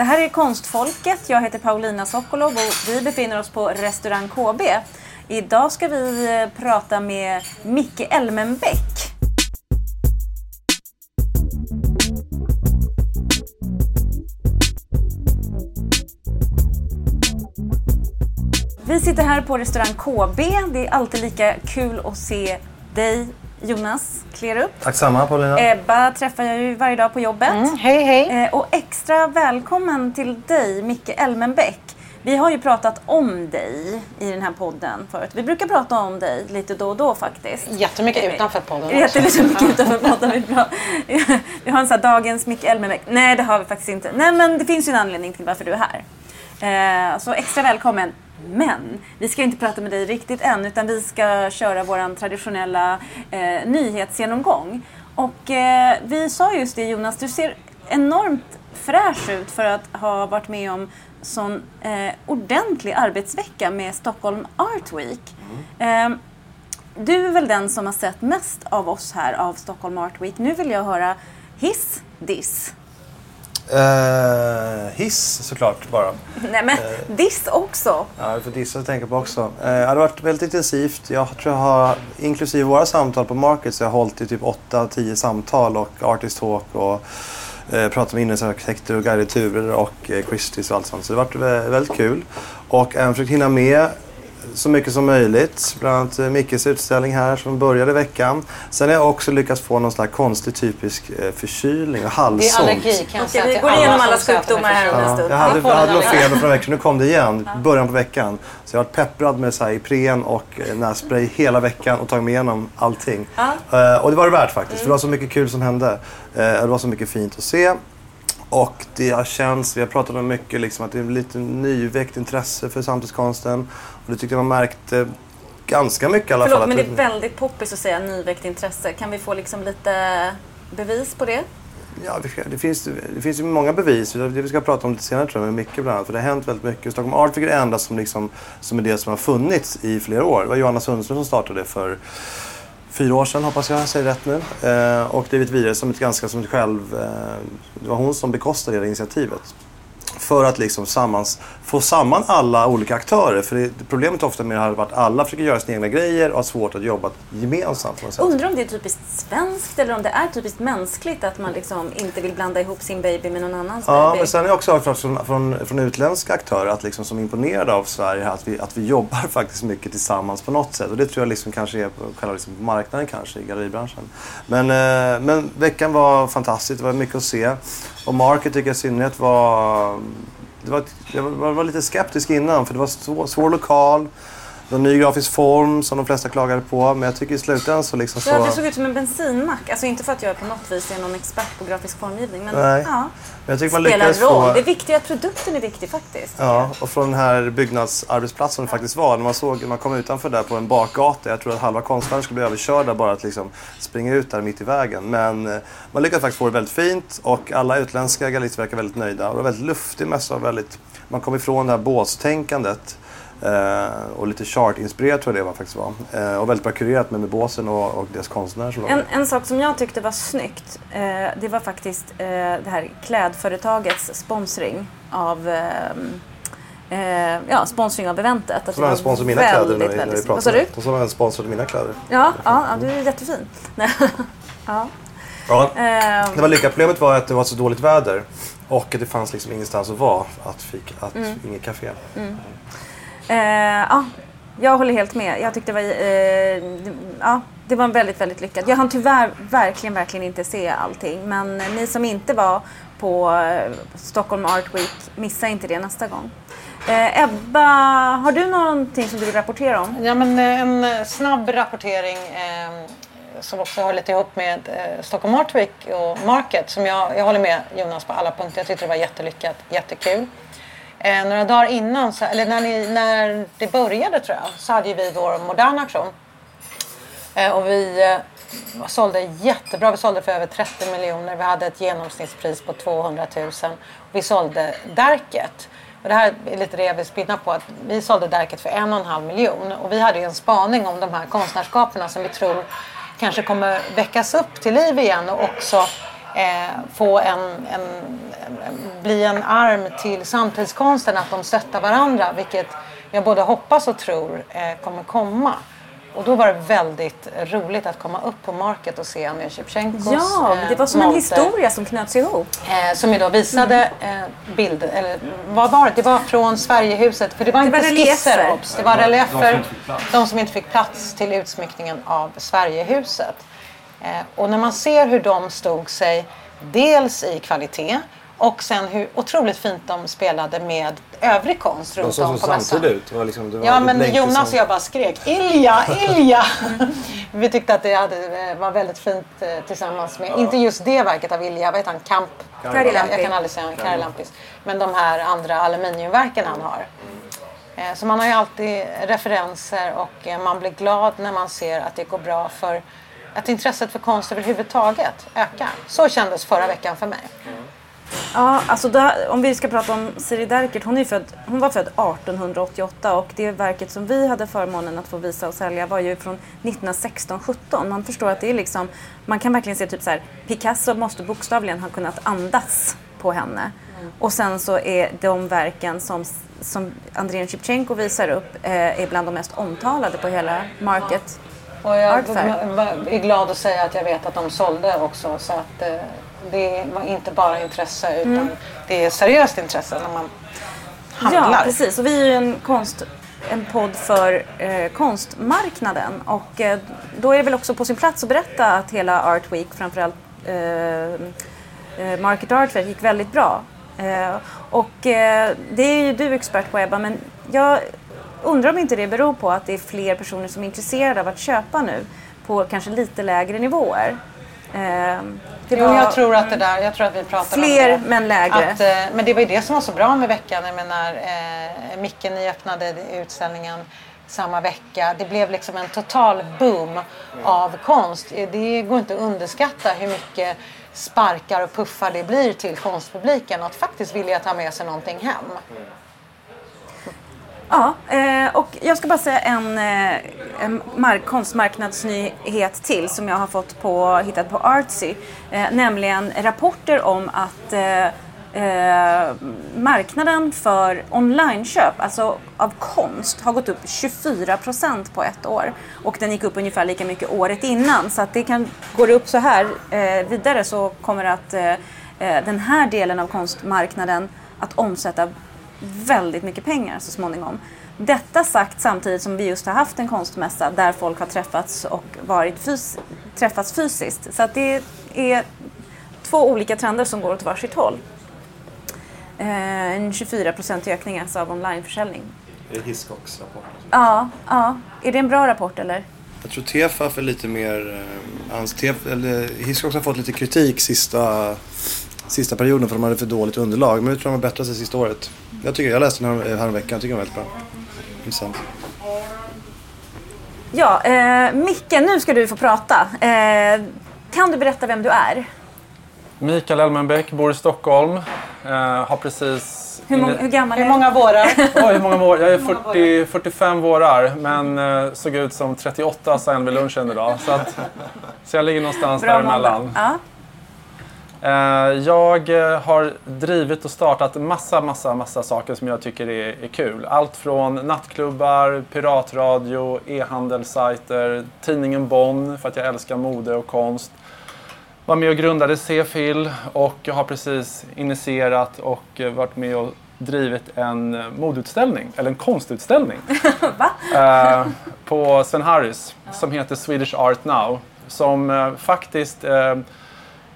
Det här är Konstfolket. Jag heter Paulina Sokolov och vi befinner oss på restaurang KB. Idag ska vi eh, prata med Micke Elmenbäck. Vi sitter här på restaurang KB. Det är alltid lika kul att se dig Jonas Klerup. Tack samma Paulina. Ebba träffar jag ju varje dag på jobbet. Mm, hej hej. Eh, och extra välkommen till dig Micke Elmenbäck. Vi har ju pratat om dig i den här podden förut. Vi brukar prata om dig lite då och då faktiskt. Jättemycket utanför podden också. Jättemycket utanför podden. Vi, bra. vi har en sån här dagens Micke Elmenbäck. Nej, det har vi faktiskt inte. Nej, men det finns ju en anledning till varför du är här. Eh, så extra välkommen. Men vi ska inte prata med dig riktigt än utan vi ska köra vår traditionella eh, nyhetsgenomgång. Och eh, vi sa just det Jonas, du ser enormt fräsch ut för att ha varit med om sån eh, ordentlig arbetsvecka med Stockholm Art Week. Mm. du är väl den som har sett mest av oss här av Stockholm Art Week. Nu vill jag höra hiss, diss. Uh, hiss såklart bara. Nej men uh, diss också. Ja, vi får dissa att tänka på också. Uh, det har varit väldigt intensivt. Jag tror jag har, inklusive våra samtal på Market, så jag har hållit i typ 8-10 samtal och Artist Talk och uh, pratat med inredningsarkitekter och guidade turer och uh, Christies och allt sånt. Så det har varit väldigt kul. Och även försökt hinna med så mycket som möjligt. Bland annat eh, Mickes utställning här som började veckan. Sen har jag också lyckats få någon slags konstig typisk eh, förkylning och halsont. Det är allergi kan jag säga Vi går igenom alla sjukdomar här om en stund. Jag hade, jag hade något feber för en vecka Nu kom det igen. Början på veckan. Så jag har varit pepprad med så här, Ipren och eh, nässpray hela veckan och tagit mig igenom allting. Ja. och det var det värt faktiskt. För det var så mycket kul som hände. det var så mycket fint att se. Och det har känts, vi har pratat om mycket, liksom, att det är lite nyväckt intresse för samtidskonsten. Och det tyckte jag man märkte ganska mycket i alla Förlåt, fall. men det är väldigt poppis att säga nyväckt intresse. Kan vi få liksom lite bevis på det? Ja, det finns, det finns ju många bevis. Det vi ska prata om lite senare tror jag, med Micke bland annat. För det har hänt väldigt mycket. Stockholm Art är det enda som, liksom, som är det som har funnits i flera år. Det var Johanna Sundström som startade för fyra år sedan hoppas jag, säger rätt nu. Eh, och drivit vidare som ett ganska som ett själv, eh, det var hon som bekostade det initiativet för att liksom sammans, få samman alla olika aktörer. För det, problemet ofta med det här har varit att alla försöker göra sina egna grejer och har svårt att jobba gemensamt. Undrar om det är typiskt svenskt eller om det är typiskt mänskligt att man liksom inte vill blanda ihop sin baby med någon annans ja, baby. Men sen har jag också hört från, från, från utländska aktörer att liksom, som är imponerade av Sverige att vi, att vi jobbar faktiskt mycket tillsammans på något sätt. Och det tror jag liksom kanske är på själva liksom marknaden kanske i galleribranschen. Men, eh, men veckan var fantastisk, det var mycket att se. Och Market tycker jag i synnerhet var... Det var, jag var, var lite skeptisk innan för det var svår, svår lokal. En ny grafisk form som de flesta klagade på. Men jag tycker i slutändan så liksom så... Ja, det såg ut som en bensinmack. Alltså inte för att jag på något vis är någon expert på grafisk formgivning. Men Nej. ja. Men jag tycker man Spelar roll. Få... Det är viktigt att produkten är viktig faktiskt. Ja, och från den här byggnadsarbetsplatsen det faktiskt var. När man såg, man kom utanför där på en bakgata. Jag tror att halva konstnären skulle bli överkörda bara att liksom springa ut där mitt i vägen. Men eh, man lyckades faktiskt få det väldigt fint och alla utländska gallerister verkar väldigt nöjda. Och det var väldigt luftig mässa. Väldigt... Man kom ifrån det här båstänkandet. Uh, och lite chart-inspirerat tror jag det var, faktiskt var. Uh, och väldigt bra kurerat med, med båsen och, och deras konstnärer som en, en sak som jag tyckte var snyggt, uh, det var faktiskt det här klädföretagets sponsring av ja, sponsring av eventet. Att som även sponsrade mina kläder när, när vi pratade. Vad sa du? Som även sponsrade mina kläder. Ja, ja, ja, du är jättefin. ja. Ja, det var lyckat. Problemet var att det var så dåligt väder och att det fanns liksom ingenstans att vara. Att fika, att mm. inget café. Mm. Eh, ja, jag håller helt med. Jag tyckte det var, eh, ja, det var väldigt, väldigt lyckat. Jag hann tyvärr verkligen, verkligen inte se allting. Men ni som inte var på eh, Stockholm Art Week, missa inte det nästa gång. Eh, Ebba, har du någonting som du vill rapportera om? Ja, men eh, en snabb rapportering eh, som också har lite ihop med eh, Stockholm Art Week och Market. Som jag, jag håller med Jonas på alla punkter. Jag tyckte det var jättelyckat, jättekul. Eh, några dagar innan, så, eller när, ni, när det började tror jag, så hade vi vår moderna auktion. Eh, och vi eh, sålde jättebra. Vi sålde för över 30 miljoner. Vi hade ett genomsnittspris på 200 000. Vi sålde Darket. Och det här är lite det jag vill spinna på. Att vi sålde Darket för en och en halv miljon. Och vi hade en spaning om de här konstnärskaperna som vi tror kanske kommer väckas upp till liv igen och också eh, få en, en, bli en arm till samtidskonsten, att de stöttar varandra, vilket jag både hoppas och tror eh, kommer komma. Och då var det väldigt roligt att komma upp på Market och se Andrei Shevchenkos Ja, det var som eh, en monter. historia som knöts ihop. Eh, som ju då visade Mm. eh, bilder, eller vad var det? Det var från Sverigehuset, för det var Det inte var skisser obs. Det var reliefer, de som inte fick plats till utsmyckningen av Sverigehuset. Eh, och när man ser hur de stod sig, dels i kvalitet och sen hur otroligt fint de spelade med övrig konst runt om så på mässan. samtidigt ut. Var liksom, det var Ja men Jonas som- och jag bara skrek Ilja, Ilja! Vi tyckte att det hade, eh, var väldigt fint eh, tillsammans med, inte just det verket av Ilja, vad heter han, Kamp? Kari Lampi. Jag kan aldrig säga Kari Lampis. Men de här andra aluminiumverken han har. Så man har ju alltid referenser och man blir glad när man ser att det går bra för att intresset för konst överhuvudtaget ökar. Så kändes förra veckan för mig. Ja, alltså då, om vi ska prata om Siri Derkert, hon, är född, hon var född 1888 och det verket som vi hade förmånen att få visa och sälja var ju från 1916-17. Man förstår att det är liksom, man kan verkligen se typ så här, Picasso måste bokstavligen ha kunnat andas på henne. Och sen så är de verken som, som Andrei Shevchenko visar upp eh, är bland de mest omtalade på hela Market. Och jag är glad att säga att jag vet att de sålde också. Så att eh, det var inte bara intresse utan det är seriöst intresse när man handlar. Ja, precis. Och vi är ju en, konst, en podd för eh, konstmarknaden. Och eh, då är det väl också på sin plats att berätta att hela Art Week, framförallt eh, eh, Market Art Fair, gick väldigt bra. Eh, och eh, det är ju du expert på Ebba, men jag undrar om inte det beror på att det är fler personer som är intresserade av att köpa nu på kanske lite lägre nivåer. Eh, det Jo, jag tror att det där, jag tror att vi pratar fler om det. men lägre. Att, eh, men det var ju det som var så bra med veckan. Jag menar, eh, Micke ni öppnade utställningen samma vecka. Det blev liksom en total boom av konst. Eh, Det går inte att underskatta hur mycket sparkar och puffar det blir till konstpubliken att faktiskt vilja ta med sig någonting hem. Ja, eh, och jag ska bara säga en, eh, en mark- konstmarknadsnyhet till som jag har fått på, hittat på Artsy. Eh, nämligen rapporter om att eh, marknaden för onlineköp, alltså av konst, har gått upp 24 procent på ett år. Och den gick upp ungefär lika mycket året innan. Så att det kan, går det upp så här eh, vidare så kommer att eh, den här delen av konstmarknaden att omsätta väldigt mycket pengar så småningom. Detta sagt samtidigt som vi just har haft en konstmässa där folk har träffats och varit fys- träffats fysiskt. Så att det är två olika trender som går åt varsitt håll. Eh, en 24% ökning alltså av onlineförsäljning. Det är Hiscox rapport. Ja, ja. Är det en bra rapport eller? Jag tror Tefaf är lite mer... Eh, hans Tef, eller, Hiscox har fått lite kritik sista, sista perioden för de hade för dåligt underlag. Men jag tror de har bättrat sig sista året. Jag, tycker, jag läste den här, här veckan. Jag tycker den var väldigt bra. Intressant. Ja, eh, Micke, nu ska du få prata. Eh, kan du berätta vem du är? Mikael Elmenbäck, bor i Stockholm. Eh, har precis... Hur, mång- hur gammal Hur är du? många vårar? Oj, hur många vår? Jag är 40, 45 vårar, men eh, såg ut som 38 sa en vid lunchen idag. Så, att, så jag ligger någonstans Bra däremellan. måndag. Ja. Eh, jag eh, har drivit och startat massa, massa, massa saker som jag tycker är, är kul. Allt från nattklubbar, piratradio, e-handelssajter, tidningen Bonn för att jag älskar mode och konst. Var med och grundade C-fil och har precis initierat och eh, varit med och drivit en modeutställning, eller en konstutställning. Eh, på Sven Harris som heter Swedish Art Now. Som eh, faktiskt eh,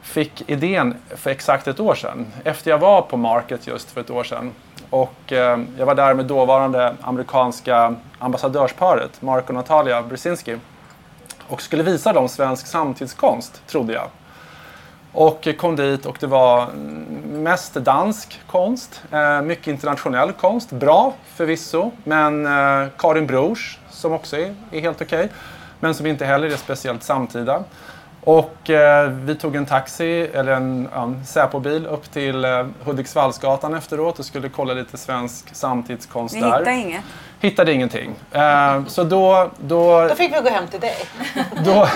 fick idén för exakt ett år sedan. Efter jag var på Market just för ett år sedan. Och eh, jag var där med dåvarande amerikanska ambassadörsparet Mark och Natalia Brzezinski. Och skulle visa dem svensk samtidskonst, trodde jag. Och kom dit och det var mest dansk konst, eh, mycket internationell konst. Bra förvisso, men eh, Karin Brors som också är, är helt okej. men som inte heller är speciellt samtida. Och eh, vi tog en taxi, eller en, ja, en Säpo-bil upp till eh, Hudiksvallsgatan efteråt och skulle kolla lite svensk samtidskonst Ni där. hittar inget? Hittade ingenting. Eh, så då, då, Då fick vi gå hem till dig. då,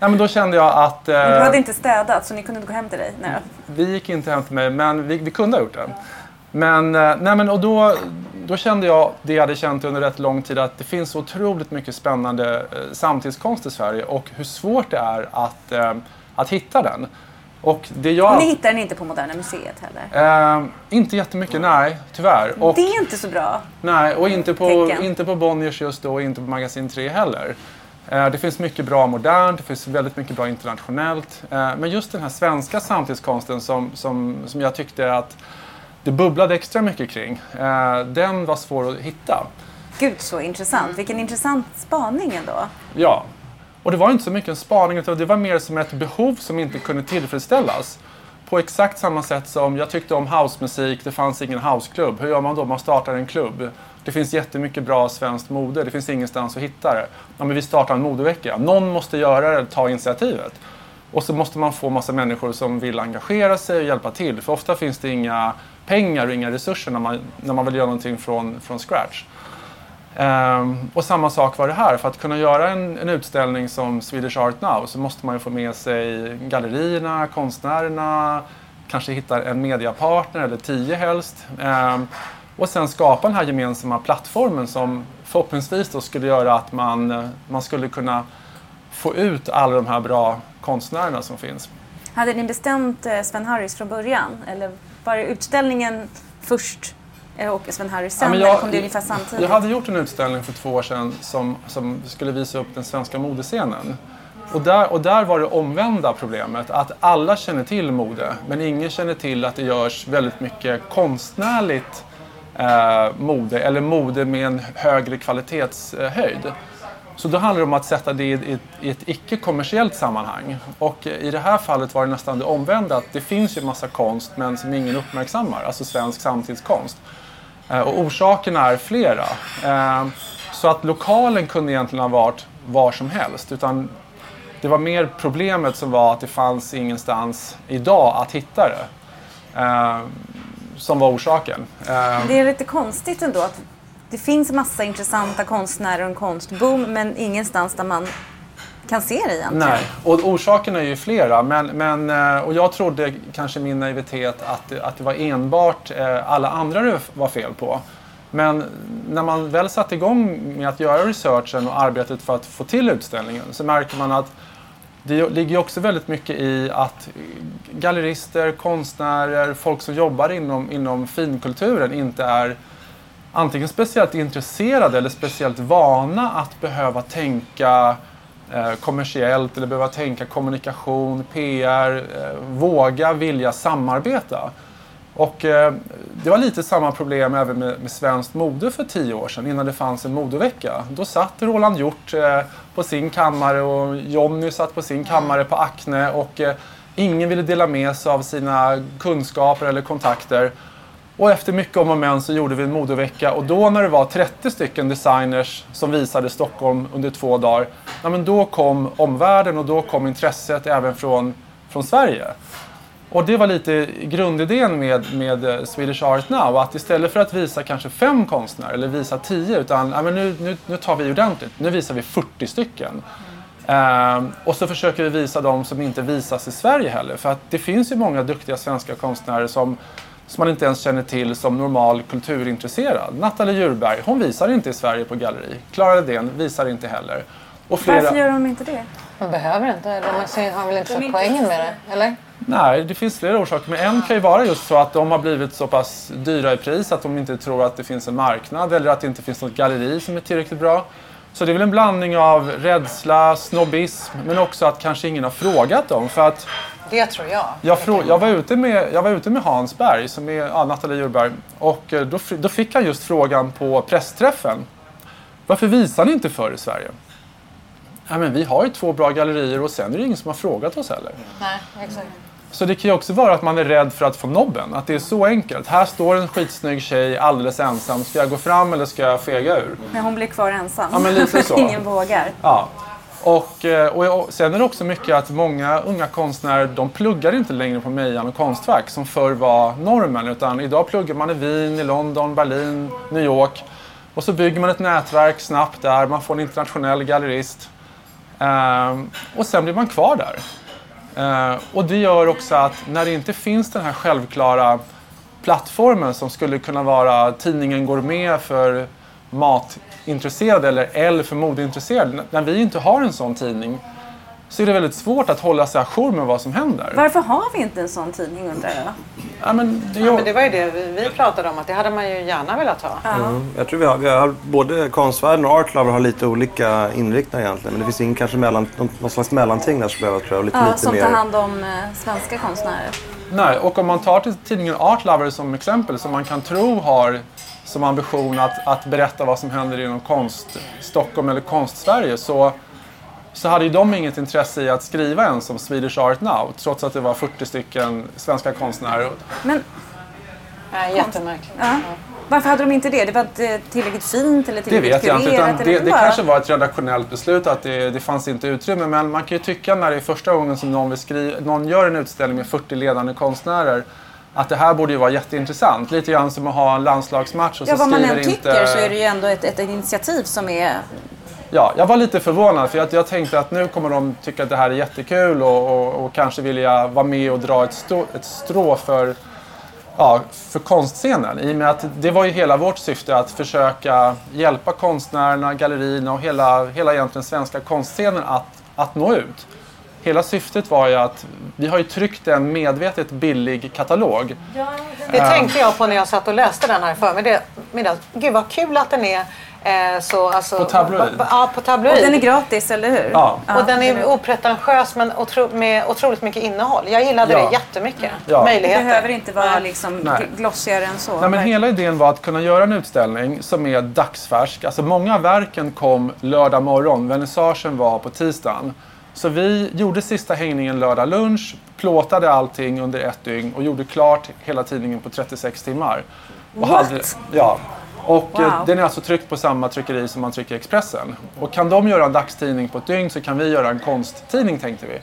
Ja, men då kände jag att... Eh, Men du hade inte städat så ni kunde inte gå hem till dig? Nej. Vi gick inte hem till mig, men vi, vi kunde ha gjort det. Men, eh, nej, men och då, då kände jag det jag hade känt under rätt lång tid att det finns så otroligt mycket spännande eh, samtidskonst i Sverige och hur svårt det är att, eh, att hitta den. Och det jag... Och ni hittar den inte på Moderna Museet heller? Eh, inte jättemycket, nej, tyvärr. Och, Det är inte så bra. nej, och inte på, Tecken. inte på Bonniers just då och inte på Magasin 3 heller. Eh, det finns mycket bra modernt, det finns väldigt mycket bra internationellt. Eh, men just den här svenska samtidskonsten som, som, som jag tyckte att det bubblade extra mycket kring, eh, den var svår att hitta. Gud så intressant. Vilken intressant spaning ändå. Ja. Och det var inte så mycket en spaning, utan det var mer som ett behov som inte kunde tillfredsställas. På exakt samma sätt som jag tyckte om housemusik, det fanns ingen houseklubb. Hur gör man då? Man startar en klubb. Det finns jättemycket bra svenskt mode, det finns ingenstans att hitta det. Ja, men vi startar en modevecka. Någon måste göra det, ta initiativet. Och så måste man få massa människor som vill engagera sig och hjälpa till. För ofta finns det inga pengar och inga resurser när man, när man vill göra någonting från, från scratch. Um, och samma sak var det här. För att kunna göra en, en utställning som Swedish Art Now så måste man ju få med sig gallerierna, konstnärerna, kanske hitta en mediapartner eller tio helst. Um, och sen skapa den här gemensamma plattformen som förhoppningsvis då skulle göra att man, man skulle kunna få ut alla de här bra konstnärerna som finns. Hade ni bestämt eh, Sven Harris från början? Eller var det utställningen först eh, och Sven Harris sen? Ja, men eller kom det ungefär samtidigt? Jag hade gjort en utställning för två år sedan som, som skulle visa upp den svenska modescenen. Och där, och där var det omvända problemet, att alla känner till mode, men ingen känner till att det görs väldigt mycket konstnärligt eh, mode, eller mode med en högre kvalitetshöjd. Så då handlar det om att sätta det i ett, icke-kommersiellt sammanhang. Och i det här fallet var det nästan det omvända, att det finns ju massa konst men som ingen uppmärksammar, alltså svensk samtidskonst. Eh, och orsakerna är flera. Eh, så att lokalen kunde egentligen ha varit var som helst. Utan det var mer problemet som var att det fanns ingenstans idag att hitta det. Eh, som var orsaken. Det är lite konstigt ändå att det finns massa intressanta konstnärer och en konstboom men ingenstans där man kan se det egentligen. Nej, och orsakerna är ju flera. Men, men, eh, och jag trodde kanske i min naivitet att, det- att det var enbart eh, alla andra det var fel på. Men när man väl satte igång med att göra researchen och arbetet för att få till utställningen så märker man att det ligger ju också väldigt mycket i att gallerister, konstnärer, folk som jobbar inom, inom finkulturen inte är antingen speciellt intresserade eller speciellt vana att behöva tänka eh, kommersiellt eller behöva tänka kommunikation, PR, eh, våga vilja samarbeta. Och eh, det var lite samma problem även med, med svenskt mode för tio år sedan innan det fanns en modevecka. Då satt Roland Hjort eh, på sin kammare och Jonny satt på sin kammare på Acne och eh, ingen ville dela med sig av sina kunskaper eller kontakter. Och efter mycket om och men så gjorde vi en modevecka och då när det var 30 stycken designers som visade Stockholm under två dagar, ja, men då kom omvärlden och då kom intresset även från, från Sverige. Och det var lite grundidén med, med eh, Swedish Art Now, att istället för att visa kanske fem konstnärer eller visa tio, utan ja, men nu, nu, nu tar vi ordentligt, nu visar vi 40 stycken. Um, och så försöker vi visa de som inte visas i Sverige heller, för att det finns ju många duktiga svenska konstnärer som som man inte ens känner till som normal kulturintresserad. Nathalie Djurberg, hon visar inte i Sverige på galleri. Klara Ledén visar inte heller. Och flera... Varför gör de inte det? Man behöver inte. Ser- har väl inte De inte poängen med det? Eller? Nej, det finns flera orsaker. Men en kan ju vara just så att de har blivit så pass dyra i pris att de inte tror att det finns en marknad eller att det inte finns något galleri som är tillräckligt bra. Så det är väl en blandning av rädsla, snobbism, men också att kanske ingen har frågat dem. För att Det tror jag. jag, frå- jag, var, ute med, jag var ute med Hans Berg, som är ja, Nathalie Djurberg, och eh, då, då fick han just frågan på pressträffen. Varför visar ni inte för i Sverige? Ja, men vi har ju två bra gallerier och sen är det ingen som har frågat oss heller. Nej, exakt. Så det kan ju också vara att man är rädd för att få nobben. Att det är så enkelt. Här står en skitsnygg tjej alldeles ensam. Ska jag gå fram eller ska jag fega ur? När hon blir kvar ensam. Ja, men lite så. Ingen vågar. Ja. Och, eh, och, sen är det också mycket att många unga konstnärer de pluggar inte längre på Mejan och Konstfack som förr var normen. Utan idag pluggar man i Wien, i London, Berlin, New York. Och så bygger man ett nätverk snabbt där. Man får en internationell gallerist. Ehm, och sen blir man kvar där. Ehm, och det gör också att när det inte finns den här självklara plattformen som skulle kunna vara tidningen Gourmet för mat matintresserade eller L för modeintresserade. När vi inte har en sån tidning så är det väldigt svårt att hålla sig ajour med vad som händer. Varför har vi inte en sån tidning undrar jag? Ja, men det, Ja, men det var ju det vi, pratade om, att det hade man ju gärna velat ha. Mm. Jag tror vi har, vi har både konstvärlden och Artlover har lite olika inriktningar egentligen. Men det finns ingen kanske mellan, någon, någon slags mellanting där som behöver tror jag. Lite, Ja, lite som mer. tar hand om eh, svenska konstnärer. Nej, och om man tar till tidningen Art Lover som exempel, som man kan tro har som ambition att, att berätta vad som händer inom konst Stockholm eller konst-Sverige, så, så hade ju de inget intresse i att skriva en som Swedish Art Now, trots att det var 40 stycken svenska konstnärer. Men Nej, jättemärkligt. ja. varför hade de inte det? Det var inte tillräckligt fint eller Det tillräckligt vet jag inte, utan det, det bara- kanske var ett redaktionellt beslut att det, det fanns inte utrymme. Men man kan ju tycka när det är första gången som någon, vill skri- någon gör en utställning med 40 ledande konstnärer att det här borde ju vara jätteintressant. Lite grann som att ha en landslagsmatch och Ja, så vad man skriver än inte... tycker så är det ju ändå ett, ett initiativ som är... Ja, jag var lite förvånad för jag, jag tänkte att nu kommer de tycka att det här är jättekul och, och, och kanske vilja vara med och dra ett, stå, ett strå för, ja, för konstscenen. I och med att det var ju hela vårt syfte att försöka hjälpa konstnärerna, gallerierna och hela, hela egentligen svenska konstscenen att, att nå ut. Hela syftet var ju att vi har ju tryckt en medvetet billig katalog. Det tänkte jag på när jag satt och läste den här förmiddagen. Gud vad kul att den är eh, så... Alltså, På tabloid. Ja, på tabloid. Och den är gratis, eller hur? Ja. Och den är opretentiös men otro, med otroligt mycket innehåll. Jag gillade Ja. det jättemycket. Ja. Det Möjligheter. behöver inte vara liksom Nej. glossigare än så. Nej, men hela idén var att kunna göra en utställning som är dagsfärsk. Alltså många av verken kom lördag morgon, vernissagen var på tisdagen. Så vi gjorde sista hängningen lördag lunch, plåtade allting under ett dygn och gjorde klart hela tidningen på 36 timmar. Och What? ja. Och Wow. eh, den är alltså tryckt på samma tryckeri som man trycker Expressen. Och kan de göra en dagstidning på ett dygn så kan vi göra en konsttidning tänkte vi.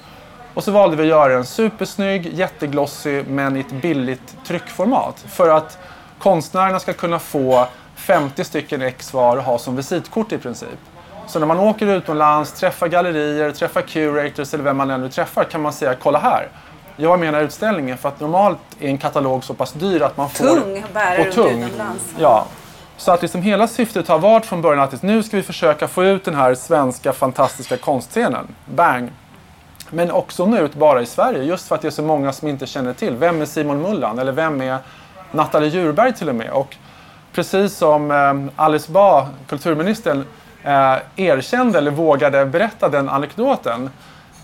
Och så valde vi att göra en supersnygg, jätteglossig men i ett billigt tryckformat. För att konstnärerna ska kunna få 50 stycken ex var och ha som visitkort i princip. Så när man åker utomlands, träffar gallerier, träffar curators eller vem man än nu träffar kan man säga kolla här. Jag var med i den här utställningen för att normalt är en katalog så pass dyr att man får... Tung bära och tung. utomlands. Ja. Så att liksom hela syftet har varit från början att nu ska vi försöka få ut den här svenska fantastiska konstscenen. Bang! Men också nå ut bara i Sverige, just för att det är så många som inte känner till. Vem är Simon Mullan? Eller vem är Nathalie Djurberg till och med? Och precis som eh, Alice Bah, kulturministern, eh, erkände eller vågade berätta den anekdoten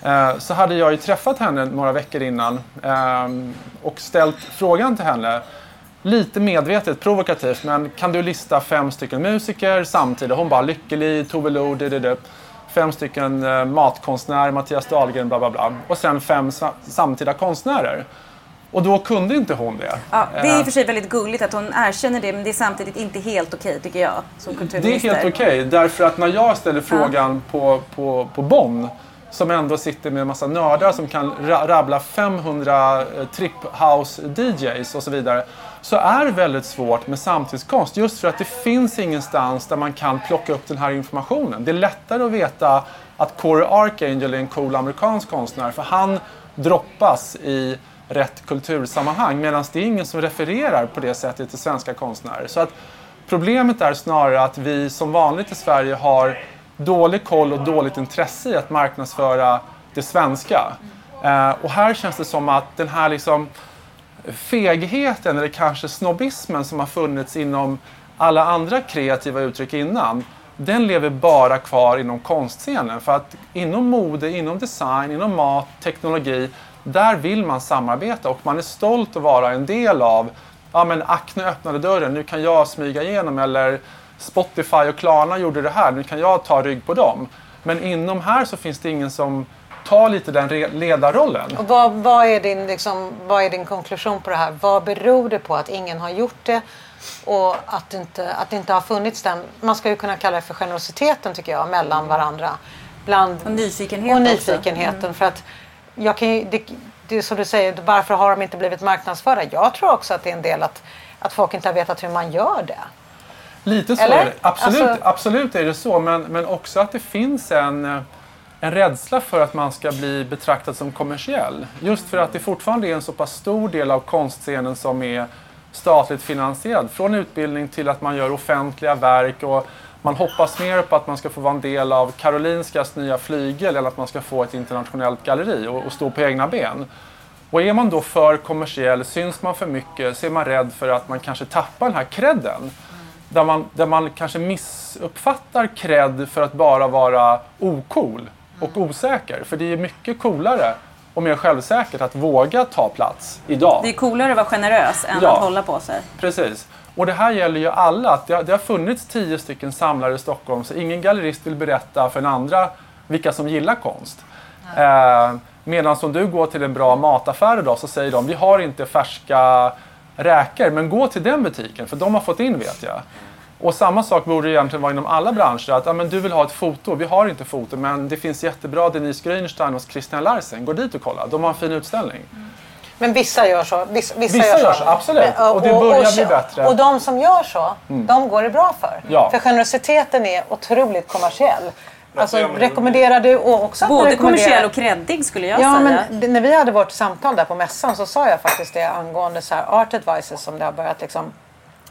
eh, så hade jag ju träffat henne några veckor innan eh, och ställt frågan till henne Lite medvetet, provokativt, men kan du lista fem stycken musiker samtidigt? Hon bara Lykkeli, Tove Lo. Fem stycken eh, matkonstnärer, Mattias Dahlgren, bla bla bla. Och sen fem sa- samtida konstnärer. Och då kunde inte hon det. Ja, det är i Eh, och för sig väldigt gulligt att hon erkänner det men det är samtidigt inte helt okej tycker jag som Det är kulturminister. helt okej, därför att när jag ställer frågan på, på, på Bonn som ändå sitter med en massa nördar som kan ra- rabbla 500 eh, trip house DJs och så vidare. Så är det väldigt svårt med samtidskonst just för att det finns ingenstans där man kan plocka upp den här informationen. Det är lättare att veta att Corey Archangel är en cool amerikansk konstnär för han droppas i rätt kultursammanhang medan det är ingen som refererar på det sättet till svenska konstnärer. Så att Problemet är snarare att vi som vanligt i Sverige har dålig koll och dåligt intresse i att marknadsföra det svenska. Eh, och här känns det som att den här liksom fegheten eller kanske snobbismen som har funnits inom alla andra kreativa uttryck innan, den lever bara kvar inom konstscenen. För att inom mode, inom design, inom mat, teknologi, där vill man samarbeta och man är stolt att vara en del av ja men Acne öppnade dörren, nu kan jag smyga igenom eller Spotify och Klarna gjorde det här, nu kan jag ta rygg på dem. Men inom här så finns det ingen som tar lite den ledarrollen. Och vad, vad, är din, liksom, vad är din konklusion på det här? Vad beror det på att ingen har gjort det och att det inte, att det inte har funnits den, man ska ju kunna kalla det för generositeten tycker jag, mellan varandra. Bland, Och nyfikenhet och också. nyfikenheten. För att jag kan ju, det, det som du säger, varför har de inte blivit marknadsförda? Jag tror också att det är en del att, att folk inte har vetat hur man gör det. Lite så Eller? är det. Absolut, Alltså- absolut är det så. Men, men också att det finns en, en rädsla för att man ska bli betraktad som kommersiell. Just för att det fortfarande är en så pass stor del av konstscenen som är statligt finansierad. Från utbildning till att man gör offentliga verk och man hoppas mer på att man ska få vara en del av Karolinskas nya flygel eller att man ska få ett internationellt galleri och, och stå på egna ben. Och är man då för kommersiell, syns man för mycket, så är man rädd för att man kanske tappar den här credden. Där man, där man kanske missuppfattar cred för att bara vara ocool och osäker. För det är mycket coolare och mer självsäkert att våga ta plats idag. Det är coolare att vara generös än Ja. att hålla på sig. Precis. Och det här gäller ju alla. Att det, har, det har funnits tio stycken samlare i Stockholm så ingen gallerist vill berätta för den andra vilka som gillar konst. Eh, Medan om du går till en bra mataffär idag så säger de vi har inte färska räkor men gå till den butiken för de har fått in vet jag. Och samma sak borde egentligen vara inom alla branscher. Att ja, men du vill ha ett foto, vi har inte foto men det finns jättebra Denise Grünstein hos Christian Larsen. Gå dit och kolla, de har en fin utställning. Men vissa gör så. Vissa, vissa, Vissa gör så, absolut. Men, Och det börjar bli bättre. Och de som gör så, de går det bra för. Ja. För generositeten är otroligt kommersiell. Alltså, rekommenderar du och också Både kommersiell och kreddig skulle jag Ja, säga. men när vi hade vårt samtal där på mässan så sa jag faktiskt det angående så här art advices som det har börjat liksom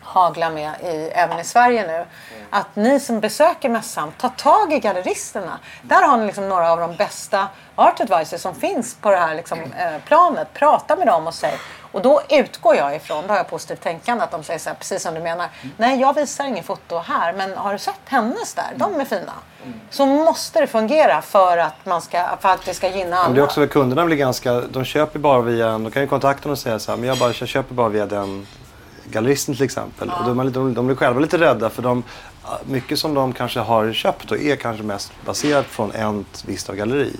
hagla med i, även i Sverige nu. Att ni som besöker mässan, ta tag i galleristerna. Där har ni liksom några av de bästa art advices som finns på det här liksom, eh, planet. Prata med dem och säg. Och då utgår jag ifrån, då har jag positivt tänkande, att de säger så här, precis som du menar. Nej, jag visar ingen foto här, men har du sett hennes där? De är fina. Så måste det fungera för att, man ska, för att det ska gynna alla. Men det är också kunderna blir ganska, de köper bara via en, de kan ju kontakta en och säga så här, men jag, bara, jag köper bara via den galleristen till exempel. Och de, är lite- de, de blir själva lite rädda för de, mycket som de kanske har köpt då är kanske mest baserat från ett visst av galleri.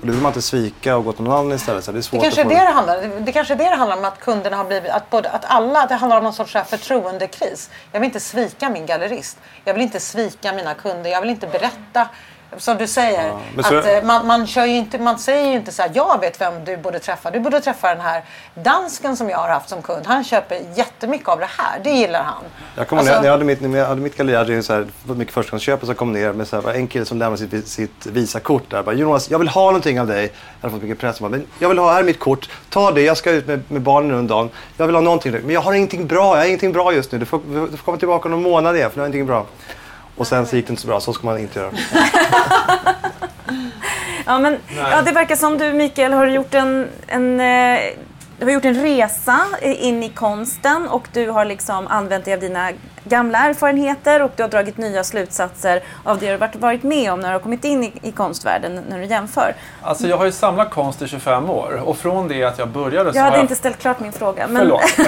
Och då vill man inte svika och gå till någon annan istället. Så det är Det svårt kanske är det det handlar det, det kanske är det det handlar om att kunderna har blivit, att, både, att alla, det handlar om någon sorts förtroendekris. Jag vill inte svika min gallerist. Jag vill inte svika mina kunder. Jag vill inte berätta. Som du säger, men så- att eh, man, man, kör inte, man säger ju inte så här, jag vet vem du borde träffa. Du borde träffa den här dansken som jag har haft som kund. Han köper jättemycket av det här. Det gillar han. Jag kommer Alltså- när jag hade mitt, när jag hade mitt galleri, så här, mycket förstagångsköp och så kom ner med så här, en kille som lämnade sitt, sitt Visakort där. Bara, Jonas, jag vill ha någonting av dig. Jag hade fått mycket press. Men jag vill ha, här är mitt kort. Ta det, jag ska ut med, med barnen nu en dag. Jag vill ha någonting. Men jag har ingenting bra, jag har ingenting bra just nu. Du får, du får komma tillbaka om någon månad igen för nu har jag ingenting bra. Och sen så gick det inte så bra, så ska man inte göra. Ja, men, ja, det verkar som du Mikael har gjort en, en, eh, du har gjort en resa in i konsten och du har liksom använt dig av dina gamla erfarenheter och du har dragit nya slutsatser av det du har varit- varit med om när du har kommit in i, i konstvärlden när du jämför. Alltså jag har ju samlat konst i 25 år och från det att jag började så Jag har hade jag... inte ställt klart min fråga. Men, Förlåt.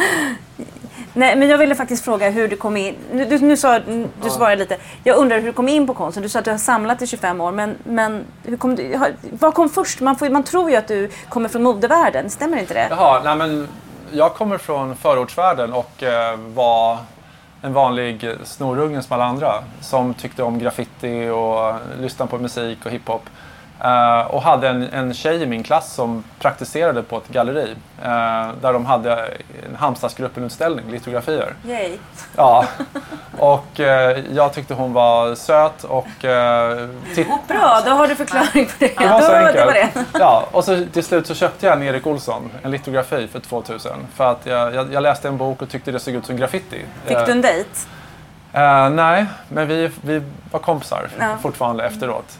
nej, men jag ville faktiskt fråga hur du kom in. Nu, du, nu sa, du svarade lite. Jag undrar hur du kom in på konsten. Du sa att du har samlat i 25 år. Men, men hur kom du, vad kom först? Man, får, man tror ju att du kommer från modevärlden. Stämmer inte det? Jaha, nej men jag kommer från förortsvärlden och eh, var en vanlig snorunge som alla andra som tyckte om graffiti och lyssnade på musik och hiphop. Eh, och hade en, en tjej i min klass som praktiserade på ett galleri eh, där de hade en Halmstadsgruppen-utställning, litografier. Yay. Ja, och eh, jag tyckte hon var söt och Bra, då har du förklaring på det. det var så enkelt. Det var det. Ja, och så till slut så köpte jag en Erik Olsson, en litografi för 2000. För att jag, jag, jag läste en bok och tyckte det såg ut som graffiti. Fick du en dejt? Nej, men vi, vi var kompisar Ja. fortfarande efteråt.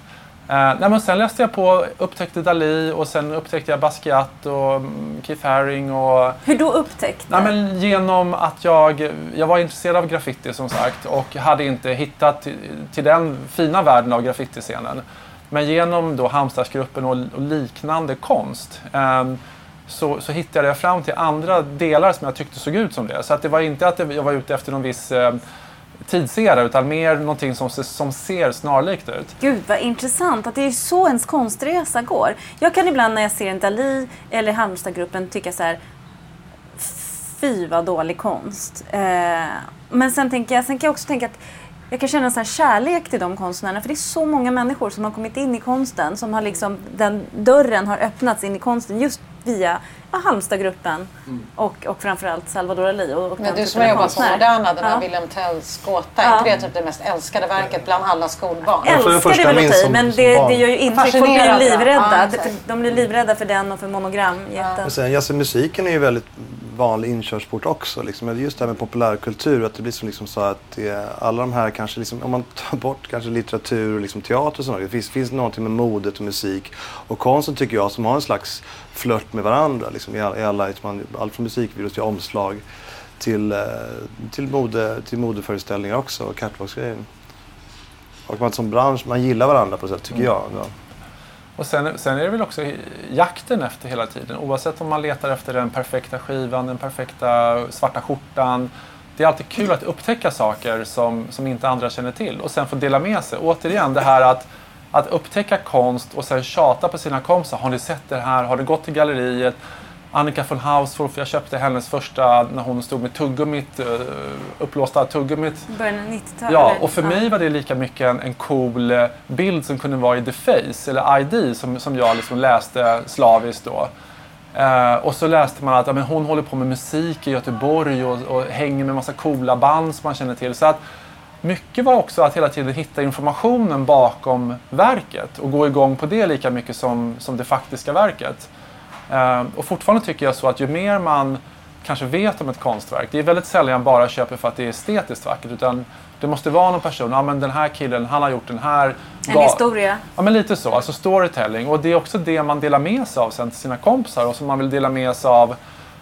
Eh, nej, men sen läste jag på, upptäckte Dalí och sen upptäckte jag Basquiat och mm, Keith Haring och Hur då upptäckte? Nej, men genom att jag, jag var intresserad av graffiti som sagt och hade inte hittat till, till den fina världen av graffitiscenen. Men genom då Halmstadsgruppen och, och liknande konst ehm, så, så hittade jag fram till andra delar som jag tyckte såg ut som det. Så att det var inte att jag var ute efter någon viss eh, tidsera utan mer någonting som, som ser snarlikt ut. Gud vad intressant att det är så ens konstresa går. Jag kan ibland när jag ser en Dali eller Halmstadgruppen tycka så här. Fy vad dålig konst. Eh, men sen, tänker jag, sen kan jag också tänka att jag kan känna en sån här kärlek till de konstnärerna. För det är så många människor som har kommit in i konsten. Som har liksom, den dörren har öppnats in i konsten just via ja, Halmstadgruppen och, och framförallt Salvador Dalí. Och, och Men den du som har jobbat på konstnär. Moderna, den här Ja. Wilhelm Tells gåta, Ja. är inte det typ det mest älskade verket bland alla skolbarn? Ja, Älskar det väl att som- men som det, det gör ju intryck. Folk blir livrädda. Ja, de blir livrädda för den och för monogram. Jätte... Men sen, alltså, musiken är ju väldigt vanlig inkörsport också. Liksom. Just det här med populärkultur, att det blir som liksom så att det, alla de här kanske, liksom, om man tar bort kanske litteratur och liksom teater och sånt, det finns, finns någonting med modet och musik och konsten tycker jag som har en slags flört med varandra. Liksom, i, all, i alla, liksom, allt från musikvideos till omslag till, eh, till, mode, till modeföreställningar också och catwalksgrejer. Och man som bransch, man gillar varandra på ett sätt tycker jag. Ja. Och sen, sen är det väl också jakten efter hela tiden. Oavsett om man letar efter den perfekta skivan, den perfekta svarta skjortan. Det är alltid kul att upptäcka saker som, som inte andra känner till och sen få dela med sig. Återigen det här att, att upptäcka konst och sen tjata på sina kompisar. Har ni sett det här? Har ni gått till galleriet? Annika von Hausdorff, jag köpte hennes första när hon stod med tuggummit, eh, uppblåsta tuggummit Början av 90-talet. Ja, och för mig var det lika mycket en, en cool eh, bild som kunde vara i The Face eller ID som, som jag liksom läste slaviskt då. Eh, och så läste man att ja, men hon håller på med musik i Göteborg och, och hänger med massa coola band som man känner till. Så att mycket var också att hela tiden hitta informationen bakom verket och gå igång på det lika mycket som, som det faktiska verket. Eh, och fortfarande tycker jag så att ju mer man kanske vet om ett konstverk, det är väldigt sällan bara köper för att det är estetiskt vackert utan det måste vara någon person, ja men den här killen, han har gjort den här. En ga- historia. Ja men lite så, alltså storytelling. Och det är också det man delar med sig av sen till sina kompisar och som man vill dela med sig av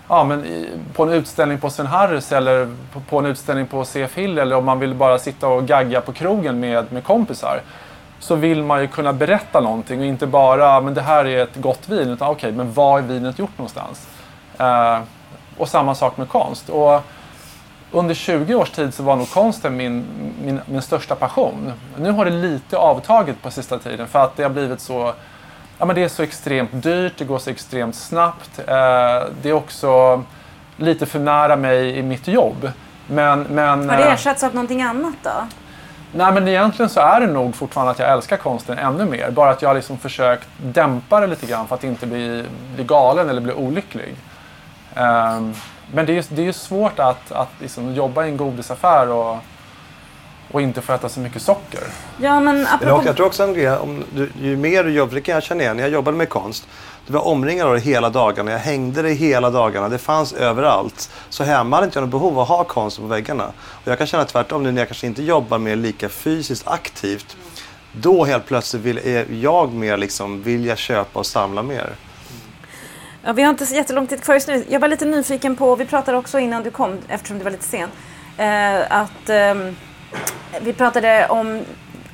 ja, men i, på en utställning på Sven Harris eller på, på en utställning på CF Hill eller om man vill bara sitta och gagga på krogen med, med kompisar. Så vill man ju kunna berätta någonting och inte bara men det här är ett gott vin utan okej, men vad är vinet gjort någonstans? Eh, och samma sak med konst. Och under 20 års tid så var nog konsten min, min, min största passion. Nu har det lite avtagit på sista tiden för att det har blivit så Ja, men det är så extremt dyrt, det går så extremt snabbt. Eh, det är också lite för nära mig i mitt jobb. Men, men, Har det eh, ersatts av någonting annat då? Nej men egentligen så är det nog fortfarande att jag älskar konsten ännu mer. Bara att jag har liksom försökt dämpa det lite grann för att inte bli, bli galen eller bli olycklig. Um, men det är ju det är svårt att, att liksom jobba i en godisaffär och, och inte få äta så mycket socker. Ja, men apropå... jag tror också en grej, om du, ju mer du jobbar, det kan jag känna igen, när jag jobbade med konst. Du var omringad av det hela dagarna, jag hängde det hela dagarna, det fanns överallt. Så hemma hade inte jag något behov av att ha konst på väggarna. Och jag kan känna tvärtom nu när jag kanske inte jobbar med lika fysiskt aktivt. Då helt plötsligt vill, är jag mer liksom, vill jag köpa och samla mer. Ja, vi har inte så jättelång tid kvar just nu. Jag var lite nyfiken på, vi pratade också innan du kom, eftersom du var lite sen, eh, att ehm, vi pratade om,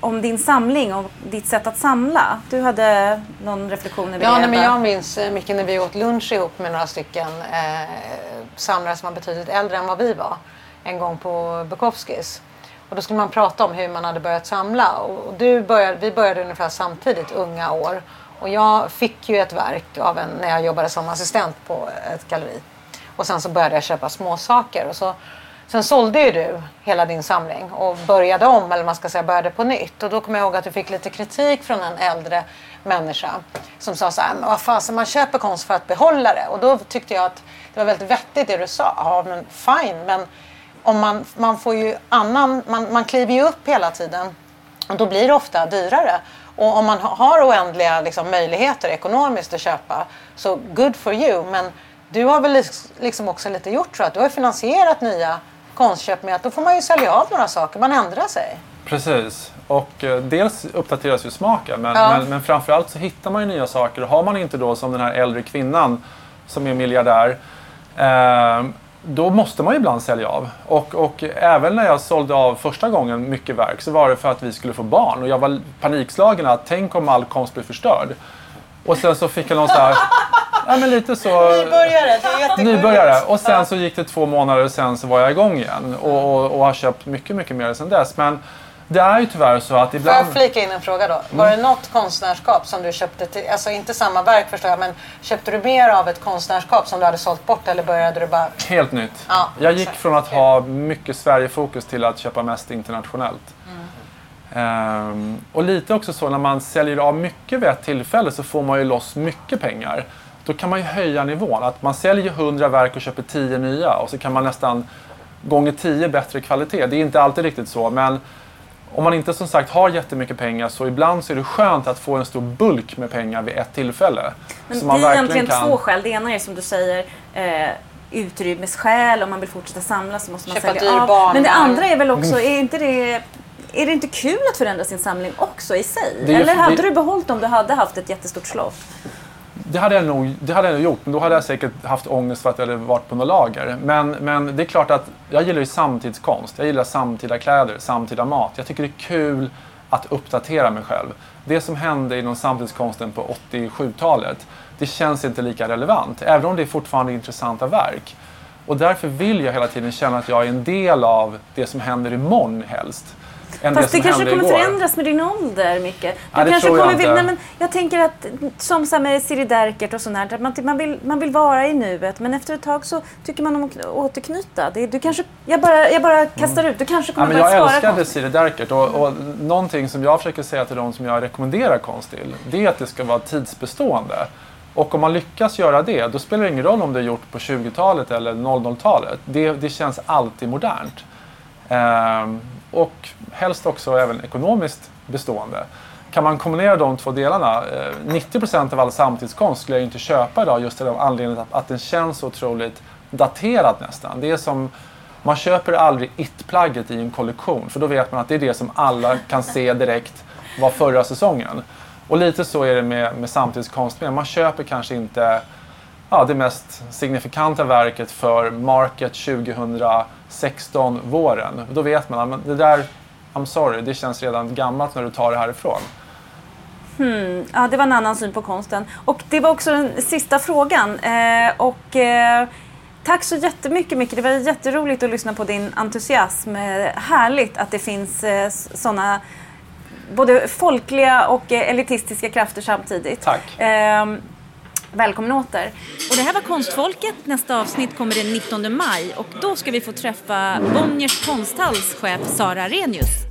om din samling och ditt sätt att samla. Du hade någon reflektion Ja, nej, men jag minns eh, mycket när vi åt lunch ihop med några stycken eh, samlare som var betydligt äldre än vad vi var. En gång på Bukowskis. Och då skulle man prata om hur man hade börjat samla. Och du började, vi började ungefär samtidigt, unga år. Och jag fick ju ett verk av en, när jag jobbade som assistent på ett galleri. Och sen så började jag köpa små saker. Och så, sen sålde ju du hela din samling och började om, eller man ska säga började på nytt. Och då kommer jag ihåg att du fick lite kritik från en äldre människa som sa så här, men vad fasen man köper konst för att behålla det. Och då tyckte jag att det var väldigt vettigt det du sa. Ja men fine, men om man, man får ju annan, man, man kliver ju upp hela tiden och då blir det ofta dyrare. Och om man har oändliga liksom, möjligheter ekonomiskt att köpa så good for you. Men du har väl liksom också lite gjort så att du har finansierat nya konstköp med att då får man ju sälja av några saker, man ändrar sig. Precis. Och eh, dels uppdateras ju smaken men, Ja. men, men framförallt så hittar man ju nya saker. Har man inte då som den här äldre kvinnan som är miljardär eh, då måste man ju ibland sälja av. Och, och även när jag sålde av första gången mycket verk så var det för att vi skulle få barn. Och jag var panikslagen att tänk om all konst blir förstörd. Och sen så fick jag någon så här, ja men lite så... Nybörjare, det är. Nybörjare. Och sen så gick det två månader och sen så var jag igång igen. Och, och, och har köpt mycket, mycket mer sen dess. Men det är ju tyvärr så att Får ibland... jag flika in en fråga då? Var det något konstnärskap som du köpte till, alltså inte samma verk förstår jag, men köpte du mer av ett konstnärskap som du hade sålt bort eller började du bara Helt nytt. Ja, jag gick från att ha mycket Sverige-fokus till att köpa mest internationellt. Ehm, och lite också så när man säljer av mycket vid ett tillfälle så får man ju loss mycket pengar. då kan man ju höja nivån. Att man säljer 100 verk och köper 10 nya och så kan man nästan gånger 10 bättre kvalitet. Det är inte alltid riktigt så, men om man inte som sagt har jättemycket pengar så ibland så är det skönt att få en stor bulk med pengar vid ett tillfälle. Men så det är egentligen kan- två skäl. Det ena är som du säger eh, utrymmesskäl. Om man vill fortsätta samla så måste man Köpa sälja av. Men det andra är väl Mm. också, är inte det är det inte kul att förändra sin samling också i sig? Det Eller hade det- du behållit om du hade haft ett jättestort slott? Det hade, jag nog, det hade jag nog gjort, men då hade jag säkert haft ångest för att jag hade varit på något lager. Men, men det är klart att jag gillar ju samtidskonst. Jag gillar samtida kläder, samtida mat. Jag tycker det är kul att uppdatera mig själv. Det som hände inom samtidskonsten på 87-talet, det känns inte lika relevant. Även om det är fortfarande intressanta verk. Och därför vill jag hela tiden känna att jag är en del av det som händer imorgon helst. Än Fast det, som kanske kommer igår. förändras med din ålder, Micke. Du Ja, det kanske tror jag kommer inte. nej, men jag tänker att som så med Siri Derkert och sånt här, att man, man, vill, man vill vara i nuet men efter ett tag så tycker man om att återknyta. Det, du kanske, jag, bara, jag bara kastar ut, du kanske Mm. Ja, kommer men jag älskade konst. Siri Derkert och, och någonting som jag försöker säga till de som jag rekommenderar konst till, det är att det ska vara tidsbestående. Och om man lyckas göra det, då spelar det ingen roll om det är gjort på 20-talet eller 00-talet. Det, det känns alltid modernt. Ehm, och helst också även ekonomiskt bestående. Kan man kombinera de två delarna, eh, 90% av all samtidskonst skulle jag inte köpa idag just av anledningen att, den känns så otroligt daterad nästan. Det är som, man köper aldrig it-plagget i en kollektion för då vet man att det är det som alla kan se direkt var förra säsongen. Och lite så är det med, med samtidskonst med. Man köper kanske inte ja, det mest signifikanta verket för Market 2000 2016 våren. Då vet man att det där, I'm sorry, det känns redan gammalt när du tar det härifrån. Ja, det var en annan syn på konsten. Och det var också den sista frågan. Eh, och, eh, tack så jättemycket Micke. Det var jätteroligt att lyssna på din entusiasm. Eh, härligt att det finns eh, sådana både folkliga och eh, elitistiska krafter samtidigt. Tack. Välkommen åter. Och det här var Konstfolket. Nästa avsnitt kommer den 19 maj och då ska vi få träffa Bonniers konsthalls chef Sara Renius.